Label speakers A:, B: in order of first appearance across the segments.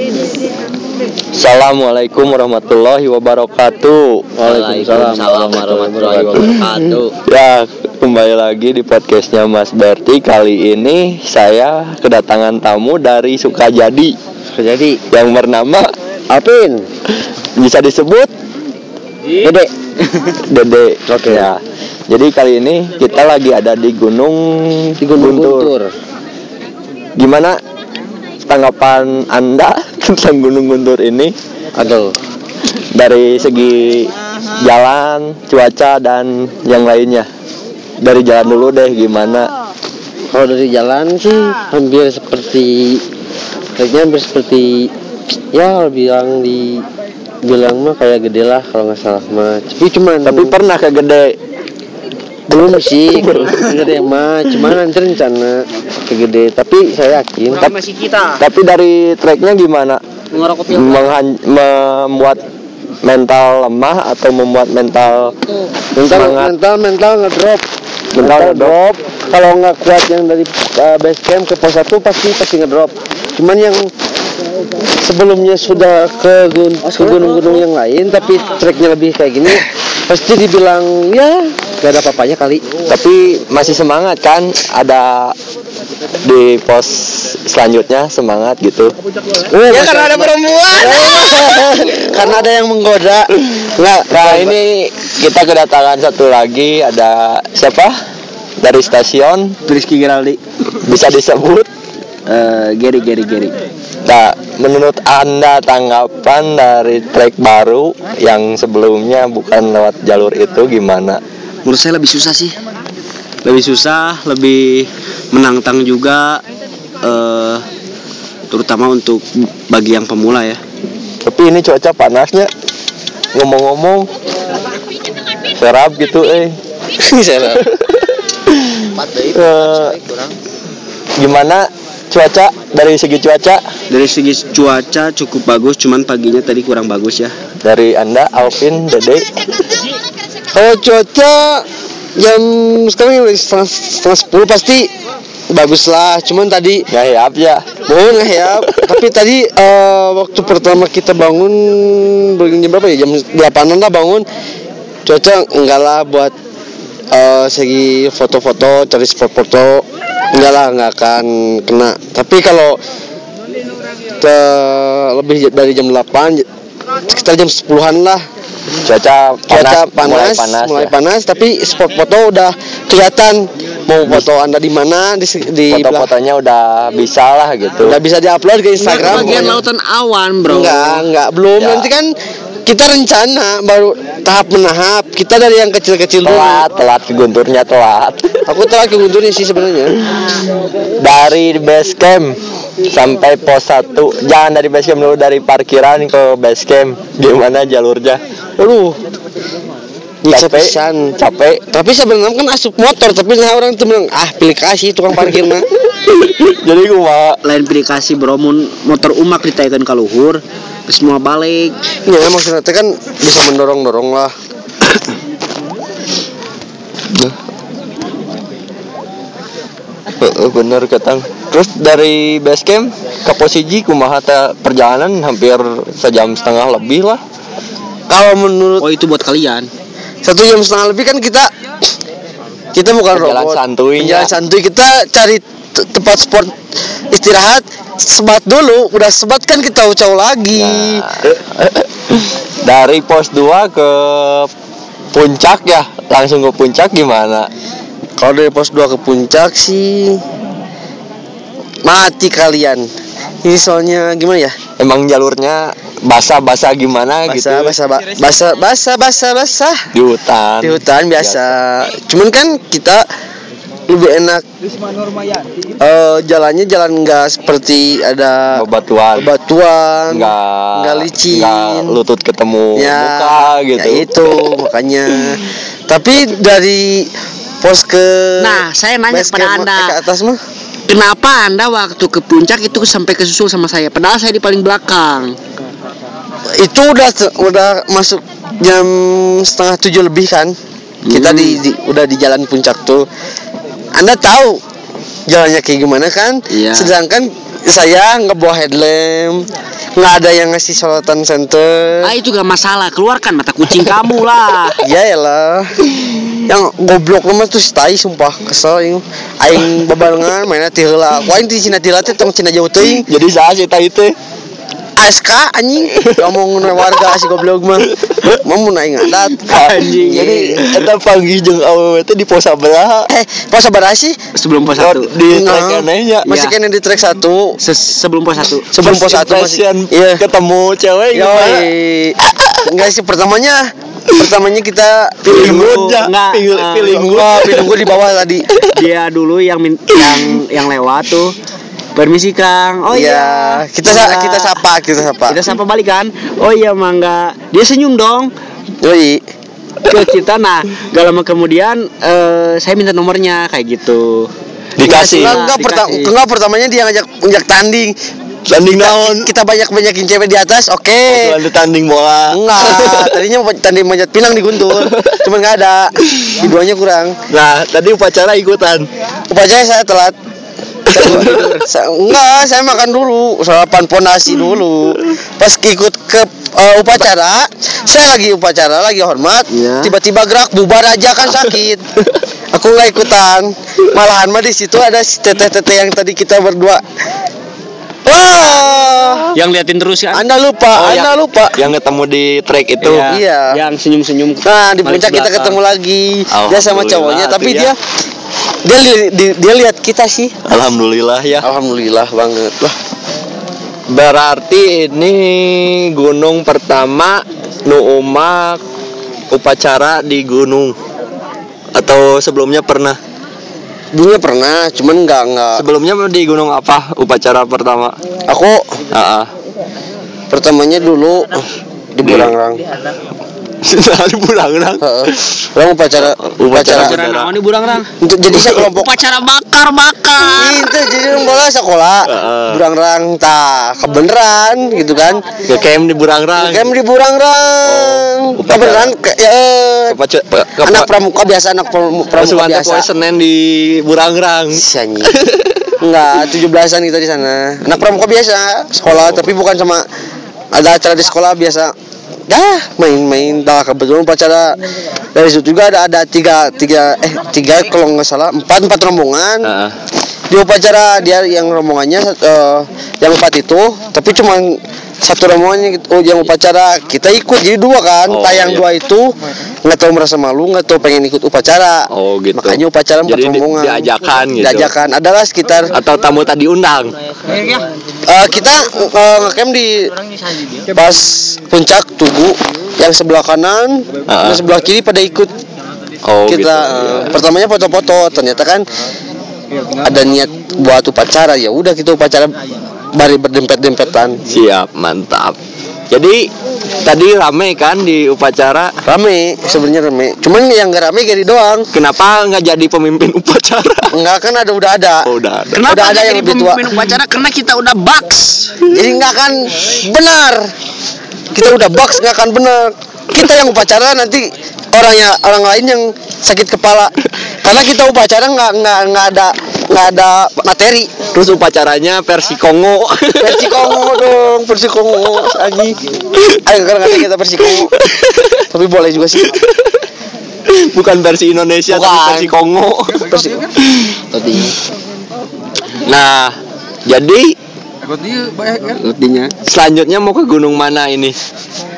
A: Assalamualaikum warahmatullahi wabarakatuh.
B: Waalaikumsalam warahmatullahi wabarakatuh.
A: Ya, kembali lagi di podcastnya Mas Berti. Kali ini saya kedatangan tamu dari Sukajadi
B: Jadi,
A: yang bernama
B: Alpin,
A: bisa disebut
B: Dede.
A: Dede. Oke ya. Jadi kali ini kita lagi ada di Gunung
B: Di Gunung Guntur.
A: Gimana tanggapan Anda tentang Gunung Guntur ini
B: Aduh,
A: dari segi jalan, cuaca dan yang lainnya? Dari jalan dulu deh gimana?
B: kalau dari jalan sih hampir seperti kayaknya hampir seperti ya bilang di bilang mah kayak gede lah kalau nggak salah mah tapi cuman
A: Tapi pernah ke gede
B: belum sih gede mah. Cuman nanti rencana gede tapi saya yakin
C: Tapi masih kita.
A: Tapi dari treknya gimana? Menghan- membuat mental lemah atau membuat mental
B: mental
A: semangat?
B: mental mental ngedrop.
A: Mental drop?
B: kalau nggak kuat yang dari uh, base camp ke pos 1 pasti pasti ngedrop. Cuman yang sebelumnya sudah ke gun- ke gunung-gunung yang lain tapi treknya lebih kayak gini pasti dibilang ya gak ada apa-apanya kali
A: Tapi masih semangat kan? Ada di pos selanjutnya semangat gitu.
B: oh, ya karena ada perempuan karena ada yang menggoda
A: Nggak, nah ini kita kedatangan satu lagi ada siapa? Dari stasiun
B: Rizky Geraldi
A: bisa disebut.
B: uh, Gary Gary Gary
A: Nah, menurut Anda tanggapan dari trek baru yang sebelumnya bukan lewat jalur itu gimana?
D: Menurut saya lebih susah sih lebih susah lebih menantang juga eh terutama untuk bagi yang pemula ya
A: Tapi ini cuaca panasnya. Ngomong-ngomong serap gitu eh.
B: Serap.
A: Eh, gimana cuaca dari segi cuaca
D: dari segi cuaca cukup bagus cuman paginya tadi kurang bagus ya
A: dari Anda Alvin Dede
B: Kalau cuaca jam sekarang setengah, setengah sepuluh pasti bagus lah. Cuman tadi
A: ngayap ya
B: bangun ya. Tapi tadi eh, waktu pertama kita bangun jam berapa ya? Jam 8 lah bangun. Cuaca enggak lah buat eh, segi foto-foto, cari spot foto. Enggak lah, enggak akan kena. Tapi kalau lebih dari jam 8 sekitar jam 10-an lah
A: cuaca panas,
B: cuaca panas,
A: mulai panas,
B: mulai
A: ya.
B: panas, tapi spot foto udah kelihatan. Mau foto anda di mana di, di
A: foto-fotonya udah bisa lah gitu.
B: Udah bisa diupload ke Instagram.
D: bagian lautan awan bro.
B: Enggak enggak. Belum.
A: Ya.
B: nanti kan kita rencana baru tahap menahap. Kita dari yang kecil-kecil dulu.
A: Telat telat. Ke gunturnya telat.
B: Aku telat ke Gunturnya sih sebenarnya.
A: Dari base camp sampai pos 1 jangan dari base camp dulu dari parkiran ke base camp. Gimana jalurnya
B: aduh nyiksa
A: capek.
B: pisan
A: capek.
B: Tapi sebenarnya kan asup motor tapi nah orang tuh bilang ah pilih kasih tukang parkir mah.
A: Jadi gua
D: lain pilih kasih bro. Mun motor umak ditaikan ke luhur semua balik.
B: Ya maksudnya kan bisa mendorong dorong lah
A: Heeh, bener ketang. Terus dari base camp ke posisi kumaha perjalanan hampir sejam setengah lebih lah
B: kalau menurut
D: oh itu buat kalian.
B: Satu jam setengah lebih kan kita kita bukan
A: Jalan
B: robot.
A: santuy
B: jalan
A: ya.
B: santuy. Kita cari te- tempat sport istirahat. Sebat dulu. Udah sebat kan kita ucau lagi.
A: Nah, dari pos 2 ke puncak ya? Langsung ke puncak gimana?
B: Kalau dari pos 2 ke puncak sih mati kalian. Ini soalnya gimana ya?
A: Emang jalurnya basah-basah gimana gitu
B: basah basah ba- basah basah basah basah.
A: Di hutan.
B: Di hutan biasa. cuman kan kita lebih enak eh jalannya jalan nggak seperti ada
A: bebatuan.
B: batuan
A: nggak
B: nggak licin.
A: nggak lutut ketemu
B: ya,
A: muka gitu.
B: ya itu makanya. Tapi dari pos ke
D: nah saya nanya kepada anda.
B: ke atas mah?
D: Kenapa anda waktu ke puncak itu sampai kesusul sama saya? Padahal saya di paling belakang
B: itu udah udah masuk jam setengah tujuh lebih kan? Kita di, di- udah di jalan puncak tuh. Anda tahu jalannya kayak gimana kan?
D: Iya.
B: sedangkan saya nggak bawa headlamp nggak ada yang ngasih sorotan center
D: Ah itu gak masalah, keluarkan mata kucing kamu lah.
B: ya lah. Yang goblok mah tuh si tai sumpah. Kesel aing. Aing babarengan mainnya ti heula ku aing ti cina ti teh tong cina jauh teuing.
A: Jadi saya sih tadi teh
B: ASK anjing. Ngomong warga si goblok mah mau aing ngadat
A: anjing. Jadi eta panggil jeung awewe teh di pos sabaraha
B: eh pas sabar sih?
D: Sebelum pos satu.
A: di
B: Nah,
A: track anehnya.
B: Masih
D: Iya.
B: kena di track satu.
D: Se- sebelum pos satu.
B: sebelum pos satu masih iya.
A: ketemu cewek gimana.
B: Enggak sih pertamanya pertamanya kita
A: feeling good ya?
D: Enggak,
A: feeling good?
B: Oh, film gue di bawah tadi.
D: Dia dulu yang yang yang lewat tuh. Permisi Kang. Oh iya.
B: kita sa-
D: Mangga.
B: kita sapa, kita sapa.
D: Kita sapa balik kan. Oh iya Mangga. Dia senyum dong
B: Yoi.
D: ke kita. Nah, gak lama kemudian eh, saya minta nomornya kayak gitu.
A: dikasih
B: Enggak, enggak, perta- enggak pertamanya dia ngajak ngajak tanding.
A: tanding naon
B: Kita banyak-banyakin cewek di atas, oke.
A: Tuan tanding bola
B: Enggak, tadinya mau tanding manjat pinang di Guntur. Cuman enggak ada. Keduanya kurang.
A: nah tadi upacara ikutan
B: Upacara saya telat. Saya enggak, saya makan dulu, sarapan pondasi dulu. Pas ikut ke eh, upacara, saya lagi upacara, lagi hormat,
D: Iya.
B: tiba-tiba gerak bubar aja kan sakit. Aku nggak ikutan. Malahan mah di situ ada si teteh-teteh yang tadi kita berdua. Wah,
D: Yang liatin terus kan.
B: Anda lupa,
A: Oh,
B: Anda
A: yang-
B: lupa.
A: yang ketemu di track itu
D: Iya.
B: Iya.
D: Yang senyum-senyum.
B: Nah, di puncak kita ketemu lagi. Dia sama cowoknya, tapi
A: ya.
B: dia dia li- di- dia lihat kita sih.
A: alhamdulillah ya
B: Alhamdulillah banget lah.
A: Berarti ini gunung pertama nu umak upacara di gunung atau sebelumnya pernah?
B: Dulu pernah, cuman nggak nggak.
A: Sebelumnya di gunung apa upacara pertama?
B: Aku
A: Ah, ah.
B: pertamanya dulu di Burangrang.
A: di Bulangrang.
B: Heeh. Orang upacara
A: Upacara
B: upacara
D: naon di Burangrang?
B: untuk jadi sekelompok
D: Upacara bakar-bakar.
B: itu jadi orang bola sekolah
A: Heeh.
B: Burangrang tah kebeneran gitu kan
A: Ke camp di Bulangrang.
B: Kem di Burangrang
A: Oh, upacara.
B: kebeneran ke, ya,
A: ke,
B: anak pramuka biasa anak pramu- pramuka biasa
A: Senin di Burangrang.
B: Si anjing. Enggak, 17-an kita di sana. Anak pramuka biasa, sekolah tapi bukan sama ada acara di sekolah biasa. Dah, main-main dah. Kebetulan upacara dari situ juga ada ada tiga tiga eh tiga kalau nggak salah. Empat empat rombongan.
A: Heeh.
B: di upacara dia yang rombongannya eh, yang empat itu. Tapi cuma satu gitu, oh, yang upacara kita ikut jadi dua kan
A: Oh,
B: tayang
A: iya.
B: dua itu nggak tahu merasa malu nggak tahu pengen ikut upacara
A: Oh gitu.
B: makanya upacara empat
A: Jadi di-
B: rombongan
A: diajakan gitu.
B: diajakan adalah sekitar
A: Atau tamu tadi undang.
B: eh, kita eh, ngecamp di pas puncak tugu yang sebelah kanan
A: Ah.
B: dan sebelah kiri pada ikut
A: Oh
B: kita
A: gitu.
B: eh, pertamanya foto-foto ternyata kan ada niat buat upacara ya udah kita upacara bari berdempet-dempetan
A: Siap, mantap. Jadi tadi rame kan di upacara.
B: rame sebenarnya rame cuman yang gak rame Gary doang
A: Kenapa nggak jadi pemimpin upacara?
B: enggak kan ada udah ada
A: Oh, udah ada.
D: Kenapa
B: Udah ada
D: nggak
B: yang
D: jadi
B: lebih tua.
D: pemimpin upacara? Karena kita udah box.
B: jadi nggak akan benar kita udah box nggak akan benar kita yang upacara nanti orangnya orang lain yang sakit kepala karena kita upacara nggak nggak nggak ada nggak ada materi
A: Terus upacaranya versi Kongo.
B: versi Kongo dong versi Kongo lagi ayo kan nggak kita versi Kongo tapi boleh juga sih
A: Bukan versi Indonesia tapi
B: Bukan.
A: versi Kongo.
B: versi
A: Nah, jadi selanjutnya mau ke gunung mana ini?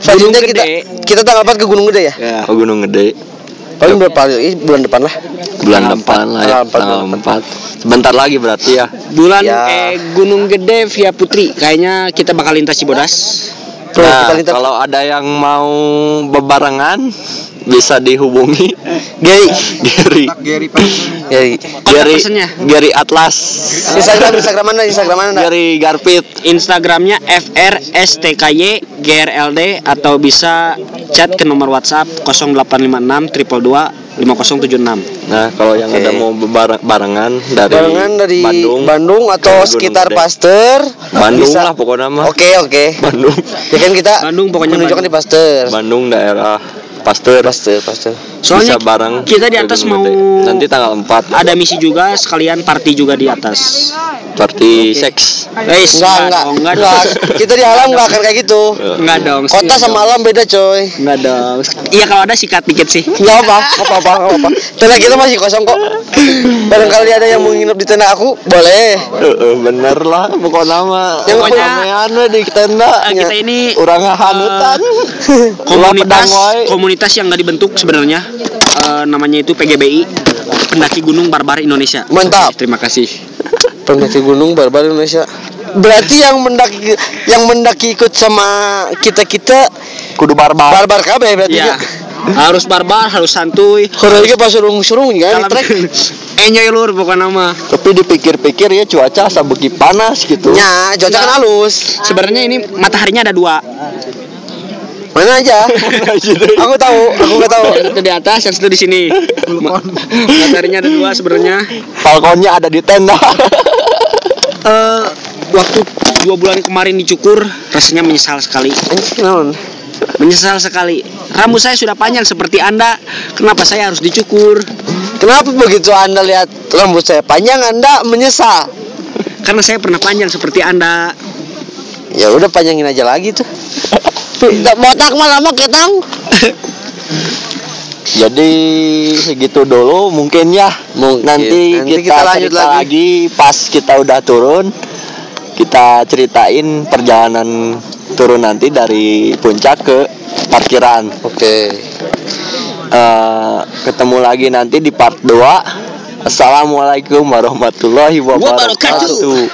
B: selanjutnya
D: Gunung
B: kita kita tanggal 4 ke Gunung Gede ya
D: Ya.
A: Oh, Gunung Gede.
B: Paling berapa hari bulan depan lah
A: Bulan
D: Tanggal
A: depan lah ya,
B: Tanggal empat,
A: tanggal
B: bulan
A: 4. Sebentar lagi berarti ya.
D: Bulan
B: Ya.
D: eh Gunung Gede via Putri. Kayaknya kita bakal lintas Cibodas.
A: Nah, kalau ada yang mau bebarengan bisa dihubungi
B: Gary
A: Gary
B: Gary
A: Gary
D: personnya.
A: Gary Atlas
B: Instagram Instagram mana Instagram mana?
A: Gary Garpit
D: Instagramnya FRSTKY GRLD atau bisa chat ke nomor WhatsApp 0856 222 5076.
A: Nah kalau yang
B: Oke.
A: ada mau barengan dari
B: barengan dari
A: Bandung,
B: Bandung, atau
A: Gunung
B: sekitar. Pasteur
A: Bandung
B: bisa-
A: lah pokoknya mah
B: Oke oke.
A: Bandung
B: Ya kan kita
D: Bandung pokoknya
B: menunjukkan
D: Bandung.
B: di Pasteur.
A: Bandung daerah pasteur
B: Pasteur, pasteur.
A: bisa
D: Soalnya
A: bareng
D: kita di atas mau
A: nanti tanggal 4
D: ada misi juga sekalian party juga di atas.
A: Party seks
D: Eh,
B: Enggak, enggak,
D: enggak,
B: enggak. Kita di alam enggak akan kayak gitu.
D: Enggak dong.
B: Kota
D: enggak
B: sama alam beda, coy.
D: Enggak dong. Iya kalau ada sikat dikit sih.
B: Enggak apa, enggak apa-apa, enggak apa-apa. Tenda kita masih kosong kok. Barangkali ada yang mau nginep di tenda aku, boleh.
A: Heeh, bener lah pokoknya mah
B: Yang
A: pokoknya- di tenda
D: Eh, kita ini
A: urang hanutan
D: komunitas komunitas yang nggak dibentuk sebenarnya Eh, namanya itu PGBI pendaki gunung barbar Indonesia
B: Mantap.
D: terima kasih
B: Pendaki gunung barbar Indonesia. Berarti yang mendaki yang mendaki ikut sama kita-kita
A: kudu barbar
B: barbar kabeh berarti
D: ya
B: ya.
D: harus barbar harus santuy
B: Kalau lagi pas surung-surung kan
D: Dalam-
B: trek.
D: enjoy lur pokoknya nama
A: tapi dipikir-pikir ya cuaca sabeki panas gitu
B: Nya, cuaca kan halus.
D: sebenarnya ini mataharinya ada dua
B: Mana aja? aku tahu, aku nggak tahu.
D: yang satu di atas yang satu di sini. Ma- mataharinya ada dua sebenarnya.
A: Balkonnya ada di tenda
D: Eh, waktu dua bulan kemarin dicukur rasanya menyesal sekali. Menyesal sekali. Rambut saya sudah panjang seperti anda. Kenapa saya harus dicukur?
B: Kenapa begitu Anda lihat rambut saya panjang Anda menyesal?
D: karena saya pernah panjang seperti anda.
B: Ya udah panjangin aja lagi tuh. Botak mah lama ketang.
A: jadi segitu dulu mungkin ya
B: Mungkin.
A: nanti,
B: Nanti
A: kita,
B: kita lanjut lagi.
A: lagi. pas kita udah turun kita ceritain perjalanan turun nanti dari puncak ke parkiran
B: Oke.
A: Eh, ketemu lagi nanti di part 2 Assalamualaikum warahmatullahi.
D: Wabarakatuh.